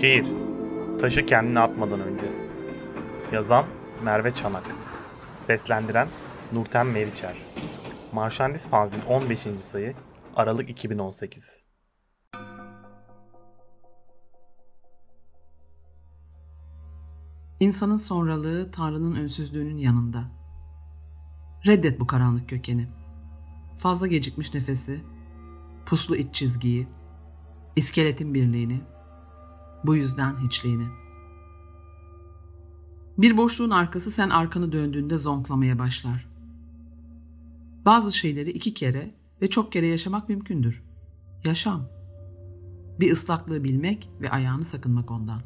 Şiir Taşı kendine atmadan önce Yazan Merve Çanak Seslendiren Nurten Meriçer Marşandis Fanzin 15. sayı Aralık 2018 İnsanın sonralığı Tanrı'nın önsüzlüğünün yanında. Reddet bu karanlık kökeni. Fazla gecikmiş nefesi, puslu iç çizgiyi, iskeletin birliğini, bu yüzden hiçliğini. Bir boşluğun arkası sen arkanı döndüğünde zonklamaya başlar. Bazı şeyleri iki kere ve çok kere yaşamak mümkündür. Yaşam. Bir ıslaklığı bilmek ve ayağını sakınmak ondan.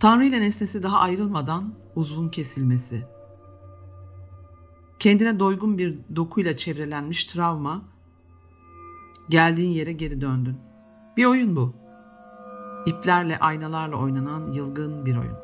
Tanrı ile nesnesi daha ayrılmadan uzvun kesilmesi. Kendine doygun bir dokuyla çevrelenmiş travma, geldiğin yere geri döndün. Bir oyun bu. İplerle, aynalarla oynanan yılgın bir oyun.